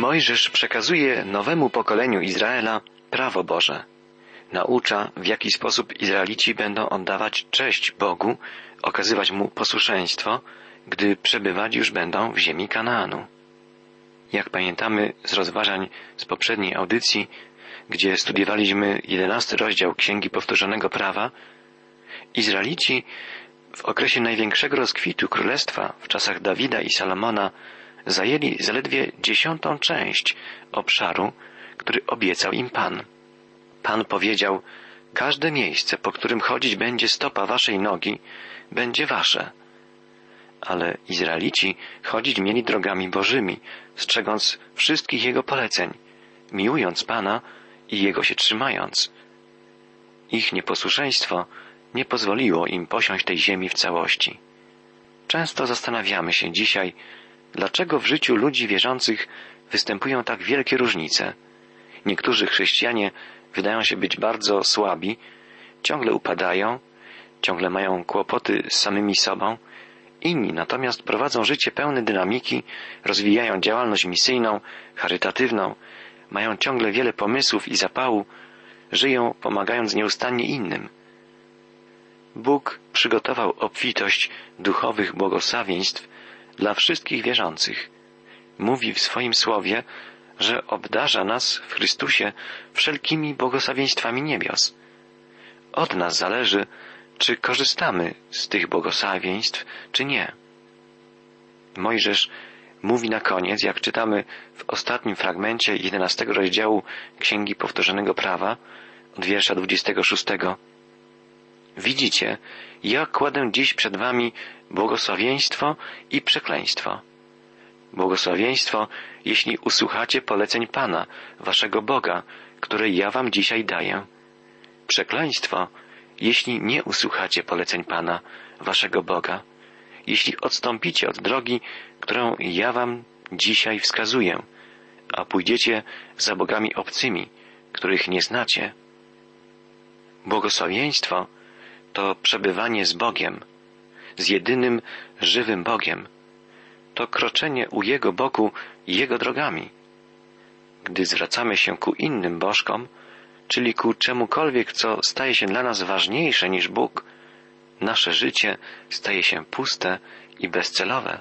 Mojżesz przekazuje nowemu pokoleniu Izraela prawo Boże. Naucza, w jaki sposób Izraelici będą oddawać cześć Bogu, okazywać Mu posłuszeństwo, gdy przebywać już będą w ziemi Kanaanu. Jak pamiętamy z rozważań z poprzedniej audycji, gdzie studiowaliśmy jedenasty rozdział Księgi Powtórzonego Prawa, Izraelici w okresie największego rozkwitu królestwa w czasach Dawida i Salomona zajęli zaledwie dziesiątą część obszaru, który obiecał im Pan. Pan powiedział, każde miejsce, po którym chodzić będzie stopa waszej nogi, będzie wasze. Ale Izraelici chodzić mieli drogami bożymi, strzegąc wszystkich Jego poleceń, miłując Pana i Jego się trzymając. Ich nieposłuszeństwo nie pozwoliło im posiąść tej ziemi w całości. Często zastanawiamy się dzisiaj, dlaczego w życiu ludzi wierzących występują tak wielkie różnice. Niektórzy chrześcijanie wydają się być bardzo słabi, ciągle upadają, ciągle mają kłopoty z samymi sobą, inni natomiast prowadzą życie pełne dynamiki, rozwijają działalność misyjną, charytatywną, mają ciągle wiele pomysłów i zapału, żyją pomagając nieustannie innym. Bóg przygotował obfitość duchowych błogosławieństw dla wszystkich wierzących. Mówi w swoim słowie, że obdarza nas w Chrystusie wszelkimi błogosławieństwami niebios. Od nas zależy, czy korzystamy z tych błogosławieństw, czy nie. Mojżesz mówi na koniec, jak czytamy w ostatnim fragmencie jedenastego rozdziału Księgi Powtórzonego Prawa, od wiersza 26. Widzicie, ja kładę dziś przed wami błogosławieństwo i przekleństwo. Błogosławieństwo, jeśli usłuchacie poleceń Pana, waszego Boga, które ja wam dzisiaj daję. Przekleństwo, jeśli nie usłuchacie poleceń Pana, waszego Boga, jeśli odstąpicie od drogi, którą ja wam dzisiaj wskazuję, a pójdziecie za bogami obcymi, których nie znacie. Błogosławieństwo to przebywanie z Bogiem, z jedynym żywym Bogiem. To kroczenie u Jego boku Jego drogami. Gdy zwracamy się ku innym bożkom, czyli ku czemukolwiek, co staje się dla nas ważniejsze niż Bóg, nasze życie staje się puste i bezcelowe.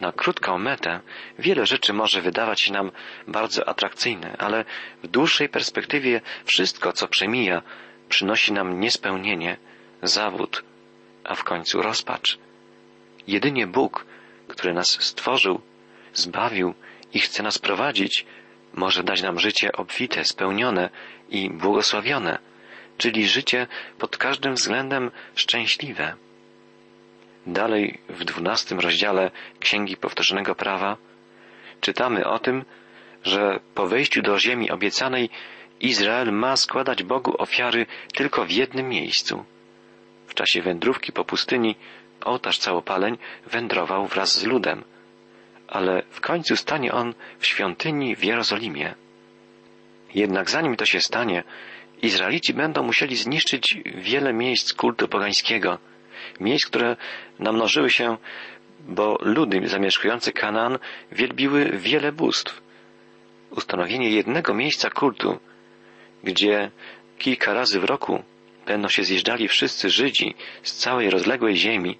Na krótką metę wiele rzeczy może wydawać się nam bardzo atrakcyjne, ale w dłuższej perspektywie wszystko, co przemija, przynosi nam niespełnienie, zawód, a w końcu rozpacz. Jedynie Bóg, który nas stworzył, zbawił i chce nas prowadzić, może dać nam życie obfite, spełnione i błogosławione, czyli życie pod każdym względem szczęśliwe. Dalej w dwunastym rozdziale Księgi Powtórzonego Prawa czytamy o tym, że po wejściu do ziemi obiecanej Izrael ma składać Bogu ofiary tylko w jednym miejscu. W czasie wędrówki po pustyni ołtarz całopaleń wędrował wraz z ludem, ale w końcu stanie on w świątyni w Jerozolimie. Jednak zanim to się stanie, Izraelici będą musieli zniszczyć wiele miejsc kultu pogańskiego, miejsc, które namnożyły się, bo ludy zamieszkujące Kanaan wielbiły wiele bóstw. Ustanowienie jednego miejsca kultu, gdzie kilka razy w roku będą się zjeżdżali wszyscy Żydzi z całej rozległej ziemi,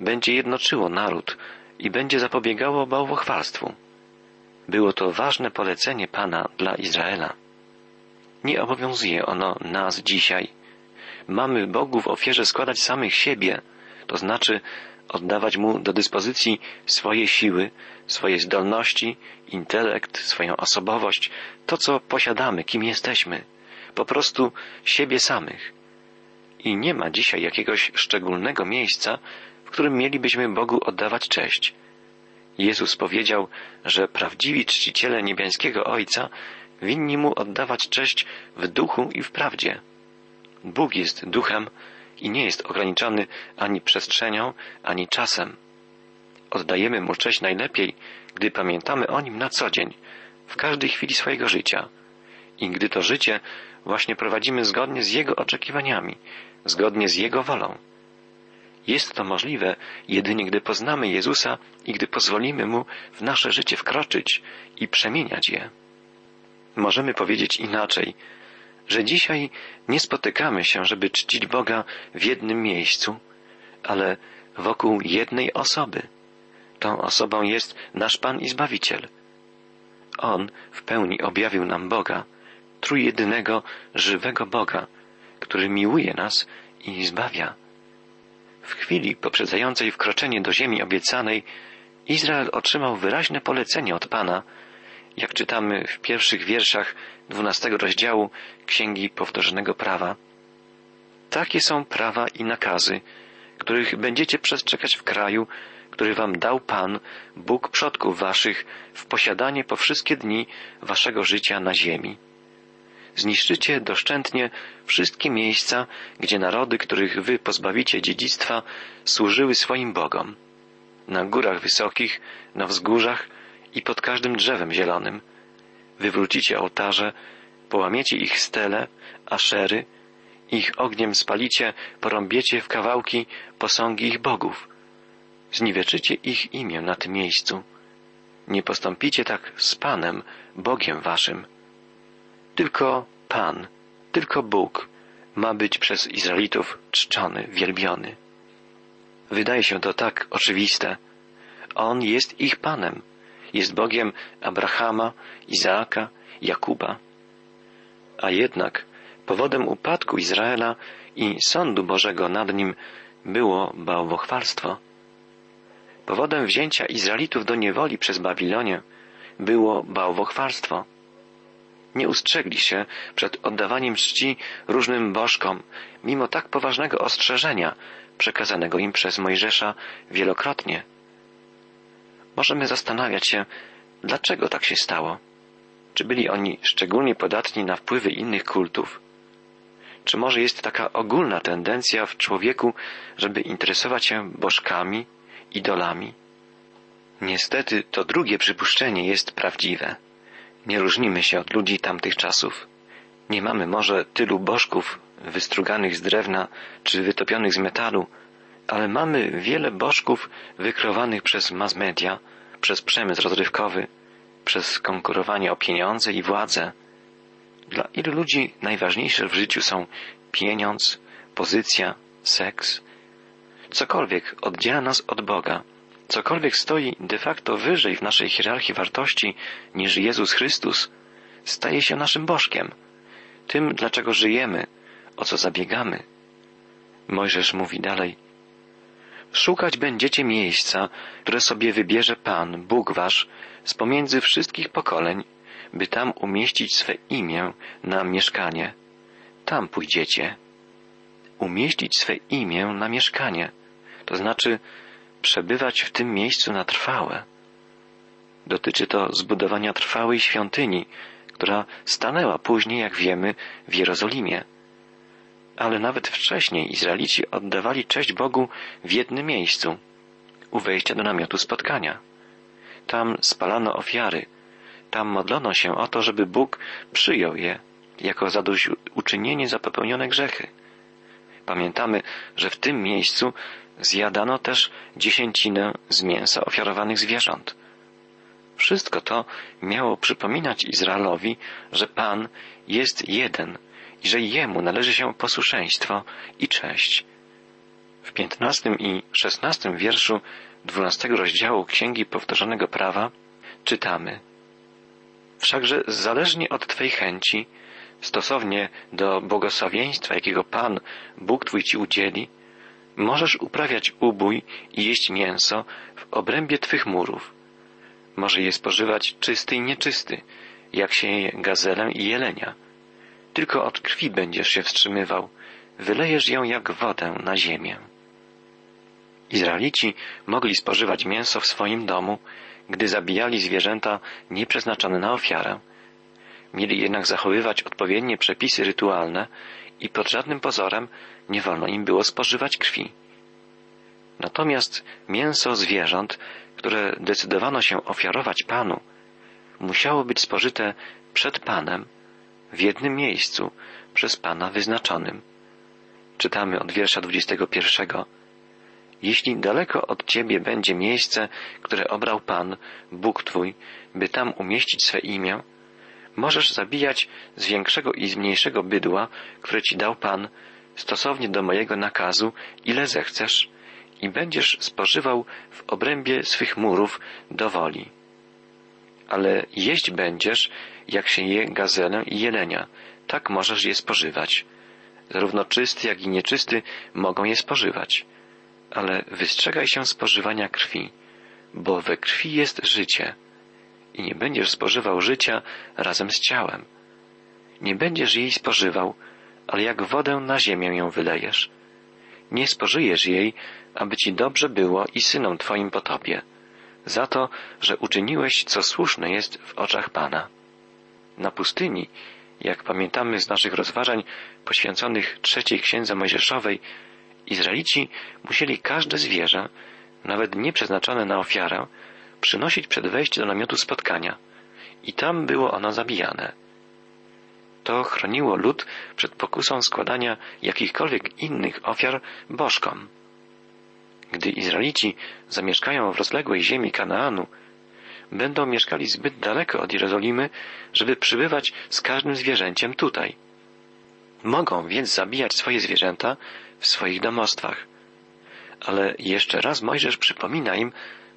będzie jednoczyło naród i będzie zapobiegało bałwochwalstwu. Było to ważne polecenie Pana dla Izraela. Nie obowiązuje ono nas dzisiaj. Mamy Bogu w ofierze składać samych siebie, to znaczy oddawać Mu do dyspozycji swoje siły, swoje zdolności, intelekt, swoją osobowość, to co posiadamy, kim jesteśmy, po prostu siebie samych. I nie ma dzisiaj jakiegoś szczególnego miejsca, w którym mielibyśmy Bogu oddawać cześć. Jezus powiedział, że prawdziwi czciciele niebiańskiego Ojca winni Mu oddawać cześć w duchu i w prawdzie. Bóg jest duchem i nie jest ograniczony ani przestrzenią, ani czasem. Oddajemy Mu cześć najlepiej, gdy pamiętamy o Nim na co dzień, w każdej chwili swojego życia. I gdy to życie właśnie prowadzimy zgodnie z Jego oczekiwaniami, zgodnie z Jego wolą. Jest to możliwe jedynie gdy poznamy Jezusa i gdy pozwolimy Mu w nasze życie wkroczyć i przemieniać je. Możemy powiedzieć inaczej, że dzisiaj nie spotykamy się, żeby czcić Boga w jednym miejscu, ale wokół jednej osoby. Tą osobą jest nasz Pan i Zbawiciel. On w pełni objawił nam Boga, trójjedynego, żywego Boga, który miłuje nas i zbawia. W chwili poprzedzającej wkroczenie do ziemi obiecanej, Izrael otrzymał wyraźne polecenie od Pana, jak czytamy w pierwszych wierszach dwunastego rozdziału Księgi Powtórzonego Prawa. Takie są prawa i nakazy, których będziecie przestrzegać w kraju, który wam dał Pan, Bóg przodków waszych, w posiadanie po wszystkie dni waszego życia na ziemi. Zniszczycie doszczętnie wszystkie miejsca, gdzie narody, których wy pozbawicie dziedzictwa, służyły swoim Bogom. Na górach wysokich, na wzgórzach i pod każdym drzewem zielonym. Wywrócicie ołtarze, połamiecie ich stele, aszery, ich ogniem spalicie, porąbiecie w kawałki posągi ich bogów. Zniweczycie ich imię na tym miejscu. Nie postąpicie tak z Panem, Bogiem waszym. Tylko Pan, tylko Bóg ma być przez Izraelitów czczony, wielbiony. Wydaje się to tak oczywiste. On jest ich Panem, jest Bogiem Abrahama, Izaaka, Jakuba. A jednak powodem upadku Izraela i sądu Bożego nad nim było bałwochwalstwo. Powodem wzięcia Izraelitów do niewoli przez Babilonię było bałwochwalstwo. Nie ustrzegli się przed oddawaniem czci różnym bożkom, mimo tak poważnego ostrzeżenia przekazanego im przez Mojżesza wielokrotnie. Możemy zastanawiać się, dlaczego tak się stało. Czy byli oni szczególnie podatni na wpływy innych kultów? Czy może jest taka ogólna tendencja w człowieku, żeby interesować się bożkami, idolami? Niestety to drugie przypuszczenie jest prawdziwe. Nie różnimy się od ludzi tamtych czasów. Nie mamy może tylu bożków wystruganych z drewna czy wytopionych z metalu, ale mamy wiele bożków wykrowanych przez mass media, przez przemysł rozrywkowy, przez konkurowanie o pieniądze i władzę. Dla ilu ludzi najważniejsze w życiu są pieniądz, pozycja, seks. Cokolwiek oddziela nas od Boga, cokolwiek stoi de facto wyżej w naszej hierarchii wartości niż Jezus Chrystus, staje się naszym Bożkiem, tym, dlaczego żyjemy, o co zabiegamy. Mojżesz mówi dalej, Szukać będziecie miejsca, które sobie wybierze Pan, Bóg wasz, z pomiędzy wszystkich pokoleń, by tam umieścić swe imię na mieszkanie. Tam pójdziecie. Umieścić swe imię na mieszkanie, to znaczy przebywać w tym miejscu na trwałe. Dotyczy to zbudowania trwałej świątyni, która stanęła później, jak wiemy, w Jerozolimie. Ale nawet wcześniej Izraelici oddawali cześć Bogu w jednym miejscu, u wejścia do namiotu spotkania. Tam spalano ofiary, tam modlono się o to, żeby Bóg przyjął je jako zadośćuczynienie za popełnione grzechy. Pamiętamy, że w tym miejscu zjadano też dziesięcinę z mięsa ofiarowanych zwierząt. Wszystko to miało przypominać Izraelowi, że Pan jest jeden i że Jemu należy się posłuszeństwo i cześć. W piętnastym i szesnastym wierszu dwunastego rozdziału Księgi Powtórzonego Prawa czytamy Wszakże zależnie od Twej chęci, stosownie do błogosławieństwa, jakiego Pan, Bóg Twój Ci udzieli, możesz uprawiać ubój i jeść mięso w obrębie Twych murów. Może je spożywać czysty i nieczysty, jak się je gazelę i jelenia. Tylko od krwi będziesz się wstrzymywał, wylejesz ją jak wodę na ziemię. Izraelici mogli spożywać mięso w swoim domu, gdy zabijali zwierzęta nieprzeznaczone na ofiarę. Mieli jednak zachowywać odpowiednie przepisy rytualne i pod żadnym pozorem nie wolno im było spożywać krwi. Natomiast mięso zwierząt, które decydowano się ofiarować Panu, musiało być spożyte przed Panem, w jednym miejscu, przez Pana wyznaczonym. Czytamy od wiersza 21. Jeśli daleko od Ciebie będzie miejsce, które obrał Pan, Bóg Twój, by tam umieścić swe imię, możesz zabijać z większego i z mniejszego bydła, które Ci dał Pan, stosownie do mojego nakazu, ile zechcesz, i będziesz spożywał w obrębie swych murów do woli. Ale jeść będziesz, jak się je gazelę i jelenia, tak możesz je spożywać. Zarówno czysty, jak i nieczysty mogą je spożywać. Ale wystrzegaj się spożywania krwi, bo we krwi jest życie. I nie będziesz spożywał życia razem z ciałem. Nie będziesz jej spożywał, ale jak wodę na ziemię ją wylejesz. Nie spożyjesz jej, aby ci dobrze było i synom twoim potopie, za to, że uczyniłeś, co słuszne jest w oczach Pana. Na pustyni, jak pamiętamy z naszych rozważań poświęconych trzeciej księdze Mojżeszowej, Izraelici musieli każde zwierzę, nawet nie przeznaczone na ofiarę, przynosić przed wejściem do namiotu spotkania i tam było ono zabijane. To chroniło lud przed pokusą składania jakichkolwiek innych ofiar bożkom. Gdy Izraelici zamieszkają w rozległej ziemi Kanaanu, będą mieszkali zbyt daleko od Jerozolimy, żeby przybywać z każdym zwierzęciem tutaj. Mogą więc zabijać swoje zwierzęta w swoich domostwach. Ale jeszcze raz Mojżesz przypomina im,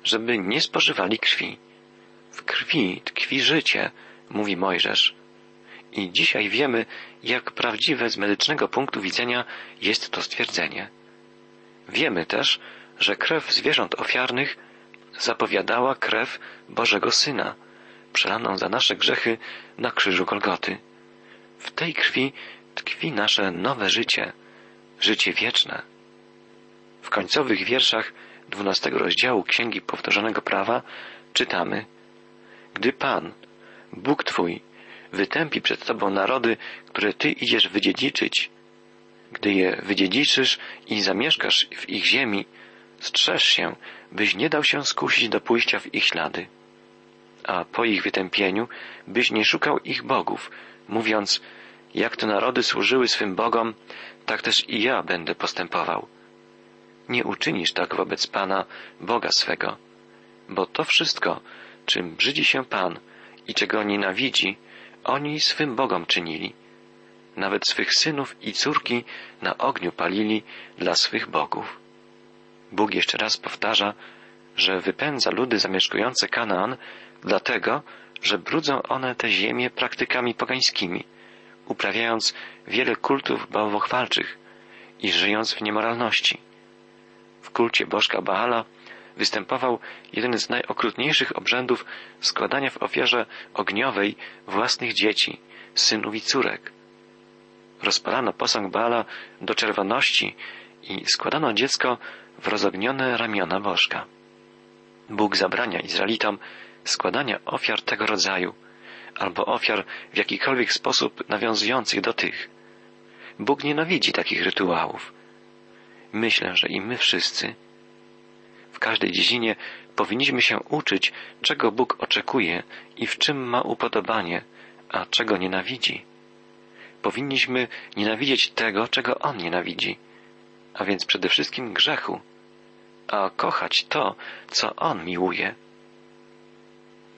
żeby nie spożywali krwi. W krwi tkwi życie, mówi Mojżesz. I dzisiaj wiemy, jak prawdziwe z medycznego punktu widzenia jest to stwierdzenie. Wiemy też, że krew zwierząt ofiarnych zapowiadała krew Bożego Syna, przelaną za nasze grzechy na krzyżu Golgoty. W tej krwi tkwi nasze nowe życie, życie wieczne. W końcowych wierszach dwunastego rozdziału Księgi Powtórzonego Prawa czytamy Gdy Pan, Bóg Twój, wytępi przed Tobą narody, które Ty idziesz wydziedziczyć, gdy je wydziedziczysz i zamieszkasz w ich ziemi, strzeż się, byś nie dał się skusić do pójścia w ich ślady. A po ich wytępieniu, byś nie szukał ich bogów, mówiąc, jak te narody służyły swym bogom, tak też i ja będę postępował. Nie uczynisz tak wobec Pana, Boga swego, bo to wszystko, czym brzydzi się Pan i czego nienawidzi, oni swym Bogom czynili. Nawet swych synów i córki na ogniu palili dla swych bogów. Bóg jeszcze raz powtarza, że wypędza ludy zamieszkujące Kanaan dlatego, że brudzą one te ziemię praktykami pogańskimi, uprawiając wiele kultów bałwochwalczych i żyjąc w niemoralności. W kulcie bożka Baala występował jeden z najokrutniejszych obrzędów składania w ofierze ogniowej własnych dzieci, synów i córek. Rozpalano posąg Baala do czerwoności i składano dziecko w rozognione ramiona bożka. Bóg zabrania Izraelitom składania ofiar tego rodzaju, albo ofiar w jakikolwiek sposób nawiązujących do tych. Bóg nienawidzi takich rytuałów. Myślę, że i my wszyscy w każdej dziedzinie powinniśmy się uczyć, czego Bóg oczekuje i w czym ma upodobanie, a czego nienawidzi. Powinniśmy nienawidzieć tego, czego On nienawidzi, a więc przede wszystkim grzechu, a kochać to, co On miłuje.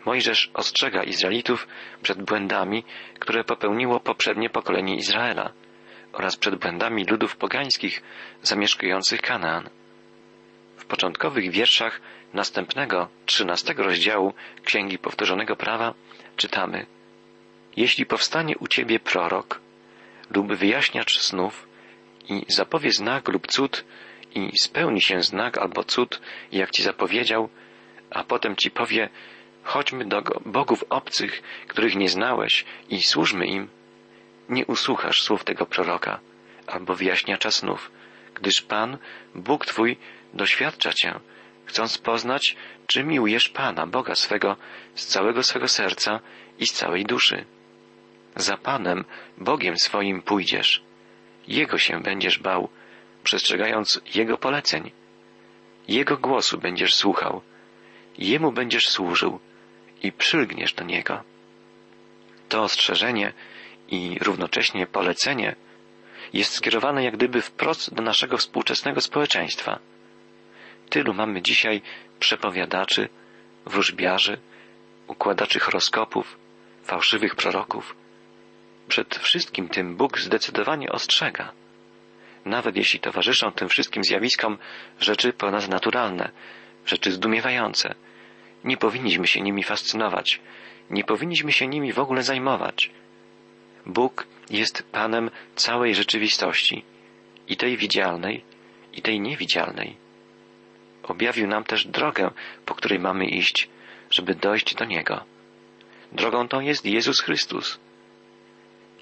Mojżesz ostrzega Izraelitów przed błędami, które popełniło poprzednie pokolenie Izraela oraz przed błędami ludów pogańskich zamieszkujących Kanaan. W początkowych wierszach następnego, trzynastego rozdziału Księgi Powtórzonego Prawa czytamy Jeśli powstanie u Ciebie prorok lub wyjaśniacz snów i zapowie znak lub cud i spełni się znak albo cud, jak Ci zapowiedział, a potem Ci powie chodźmy do bogów obcych, których nie znałeś i służmy im, nie usłuchasz słów tego proroka albo wyjaśniacza snów, gdyż Pan, Bóg Twój, doświadcza Cię, chcąc poznać, czy miłujesz Pana, Boga swego, z całego swego serca i z całej duszy. Za Panem, Bogiem swoim pójdziesz. Jego się będziesz bał, przestrzegając Jego poleceń. Jego głosu będziesz słuchał, Jemu będziesz służył i przylgniesz do Niego. To ostrzeżenie i równocześnie polecenie jest skierowane jak gdyby wprost do naszego współczesnego społeczeństwa. tylu mamy dzisiaj przepowiadaczy, wróżbiarzy, układaczy horoskopów, fałszywych proroków. Przed wszystkim tym Bóg zdecydowanie ostrzega. Nawet jeśli towarzyszą tym wszystkim zjawiskom rzeczy ponadnaturalne, rzeczy zdumiewające, nie powinniśmy się nimi fascynować, nie powinniśmy się nimi w ogóle zajmować. Bóg jest Panem całej rzeczywistości, i tej widzialnej, i tej niewidzialnej. Objawił nam też drogę, po której mamy iść, żeby dojść do Niego. Drogą tą jest Jezus Chrystus.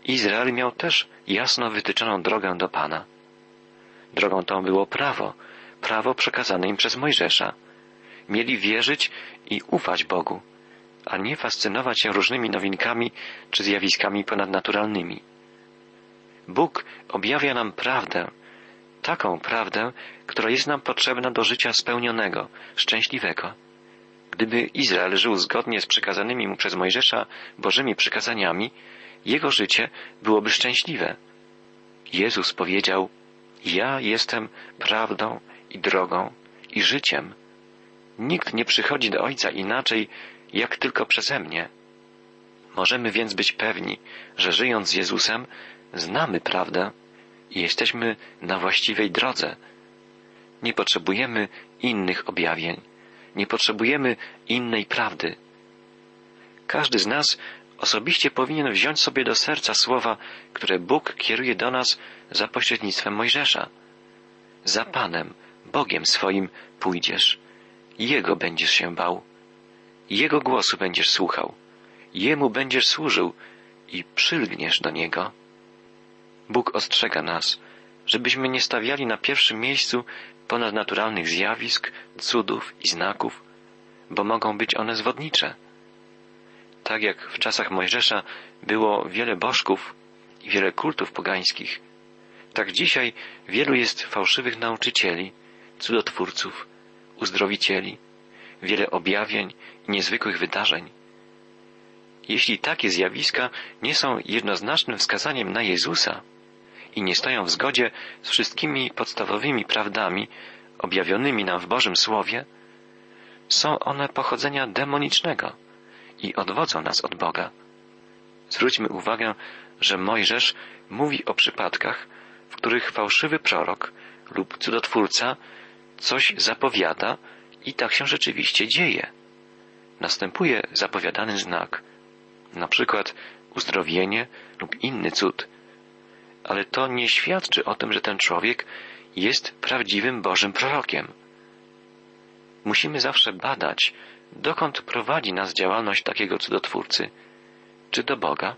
Izrael miał też jasno wytyczoną drogę do Pana. Drogą tą było prawo, prawo przekazane im przez Mojżesza. Mieli wierzyć i ufać Bogu, a nie fascynować się różnymi nowinkami czy zjawiskami ponadnaturalnymi. Bóg objawia nam prawdę, taką prawdę, która jest nam potrzebna do życia spełnionego, szczęśliwego. Gdyby Izrael żył zgodnie z przekazanymi mu przez Mojżesza Bożymi przykazaniami, jego życie byłoby szczęśliwe. Jezus powiedział, ja jestem prawdą i drogą i życiem. Nikt nie przychodzi do Ojca inaczej, jak tylko przeze mnie. Możemy więc być pewni, że żyjąc z Jezusem, znamy prawdę i jesteśmy na właściwej drodze. Nie potrzebujemy innych objawień, nie potrzebujemy innej prawdy. Każdy z nas osobiście powinien wziąć sobie do serca słowa, które Bóg kieruje do nas za pośrednictwem Mojżesza. Za Panem, Bogiem swoim pójdziesz. Jego będziesz się bał. Jego głosu będziesz słuchał. Jemu będziesz służył i przylgniesz do Niego. Bóg ostrzega nas, żebyśmy nie stawiali na pierwszym miejscu ponadnaturalnych zjawisk, cudów i znaków, bo mogą być one zwodnicze. Tak jak w czasach Mojżesza było wiele bożków i wiele kultów pogańskich, tak dzisiaj wielu jest fałszywych nauczycieli, cudotwórców, uzdrowicieli, wiele objawień i niezwykłych wydarzeń. Jeśli takie zjawiska nie są jednoznacznym wskazaniem na Jezusa i nie stoją w zgodzie z wszystkimi podstawowymi prawdami objawionymi nam w Bożym Słowie, są one pochodzenia demonicznego i odwodzą nas od Boga. Zwróćmy uwagę, że Mojżesz mówi o przypadkach, w których fałszywy prorok lub cudotwórca coś zapowiada i tak się rzeczywiście dzieje. Następuje zapowiadany znak, na przykład uzdrowienie lub inny cud, ale to nie świadczy o tym, że ten człowiek jest prawdziwym Bożym prorokiem. Musimy zawsze badać, dokąd prowadzi nas działalność takiego cudotwórcy. Czy do Boga?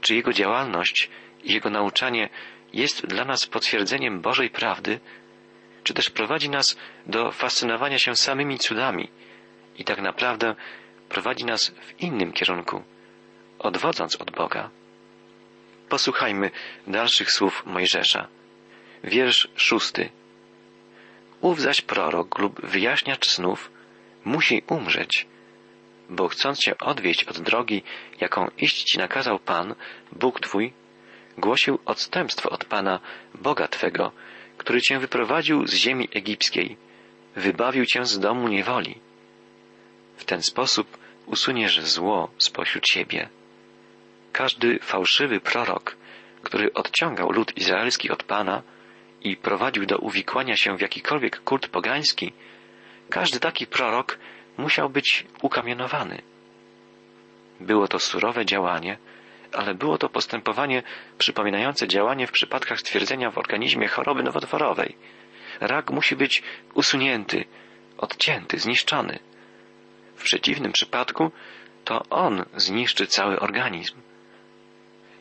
Czy jego działalność i jego nauczanie jest dla nas potwierdzeniem Bożej prawdy, czy też prowadzi nas do fascynowania się samymi cudami i tak naprawdę prowadzi nas w innym kierunku, odwodząc od Boga. Posłuchajmy dalszych słów Mojżesza. Wiersz szósty. Ów zaś prorok lub wyjaśniacz snów musi umrzeć, bo chcąc się odwieść od drogi, jaką iść ci nakazał Pan, Bóg Twój, głosił odstępstwo od Pana, Boga Twego, który Cię wyprowadził z ziemi egipskiej, wybawił Cię z domu niewoli. W ten sposób usuniesz zło spośród siebie. Każdy fałszywy prorok, który odciągał lud izraelski od Pana i prowadził do uwikłania się w jakikolwiek kult pogański, każdy taki prorok musiał być ukamienowany. Było to surowe działanie, ale było to postępowanie przypominające działanie w przypadkach stwierdzenia w organizmie choroby nowotworowej. Rak musi być usunięty, odcięty, zniszczony. W przeciwnym przypadku to on zniszczy cały organizm.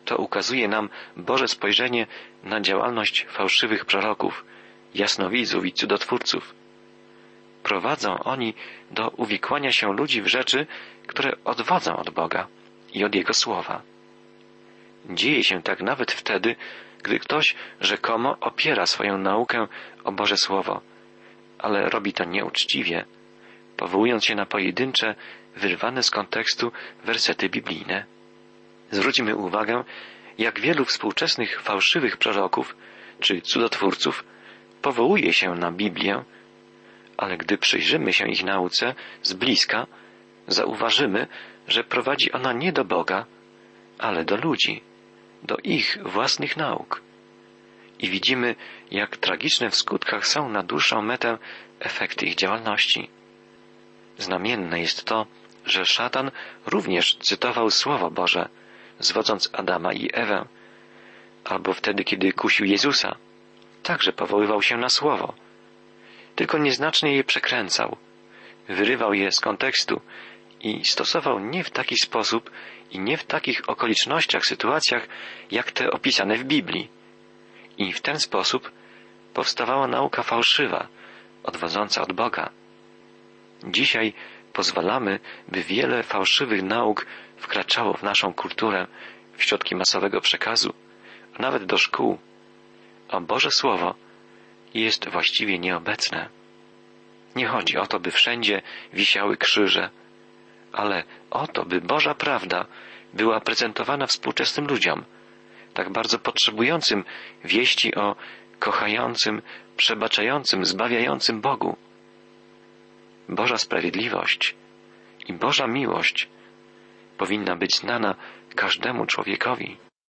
To ukazuje nam Boże spojrzenie na działalność fałszywych proroków, jasnowidzów i cudotwórców. Prowadzą oni do uwikłania się ludzi w rzeczy, które odwodzą od Boga i od Jego słowa. Dzieje się tak nawet wtedy, gdy ktoś rzekomo opiera swoją naukę o Boże Słowo, ale robi to nieuczciwie, powołując się na pojedyncze, wyrwane z kontekstu wersety biblijne. Zwróćmy uwagę, jak wielu współczesnych fałszywych proroków czy cudotwórców powołuje się na Biblię, ale gdy przyjrzymy się ich nauce z bliska, zauważymy, że prowadzi ona nie do Boga, ale do ludzi, do ich własnych nauk. I widzimy, jak tragiczne w skutkach są na dłuższą metę efekty ich działalności. Znamienne jest to, że szatan również cytował Słowo Boże, zwodząc Adama i Ewę, albo wtedy, kiedy kusił Jezusa, także powoływał się na Słowo, tylko nieznacznie je przekręcał, wyrywał je z kontekstu i stosował nie w taki sposób i nie w takich okolicznościach, sytuacjach, jak te opisane w Biblii. I w ten sposób powstawała nauka fałszywa, odwodząca od Boga. Dzisiaj pozwalamy, by wiele fałszywych nauk wkraczało w naszą kulturę, w środki masowego przekazu, nawet do szkół, a Boże Słowo jest właściwie nieobecne. Nie chodzi o to, by wszędzie wisiały krzyże, ale o to, by Boża prawda była prezentowana współczesnym ludziom, tak bardzo potrzebującym wieści o kochającym, przebaczającym, zbawiającym Bogu. Boża sprawiedliwość i Boża miłość powinna być znana każdemu człowiekowi.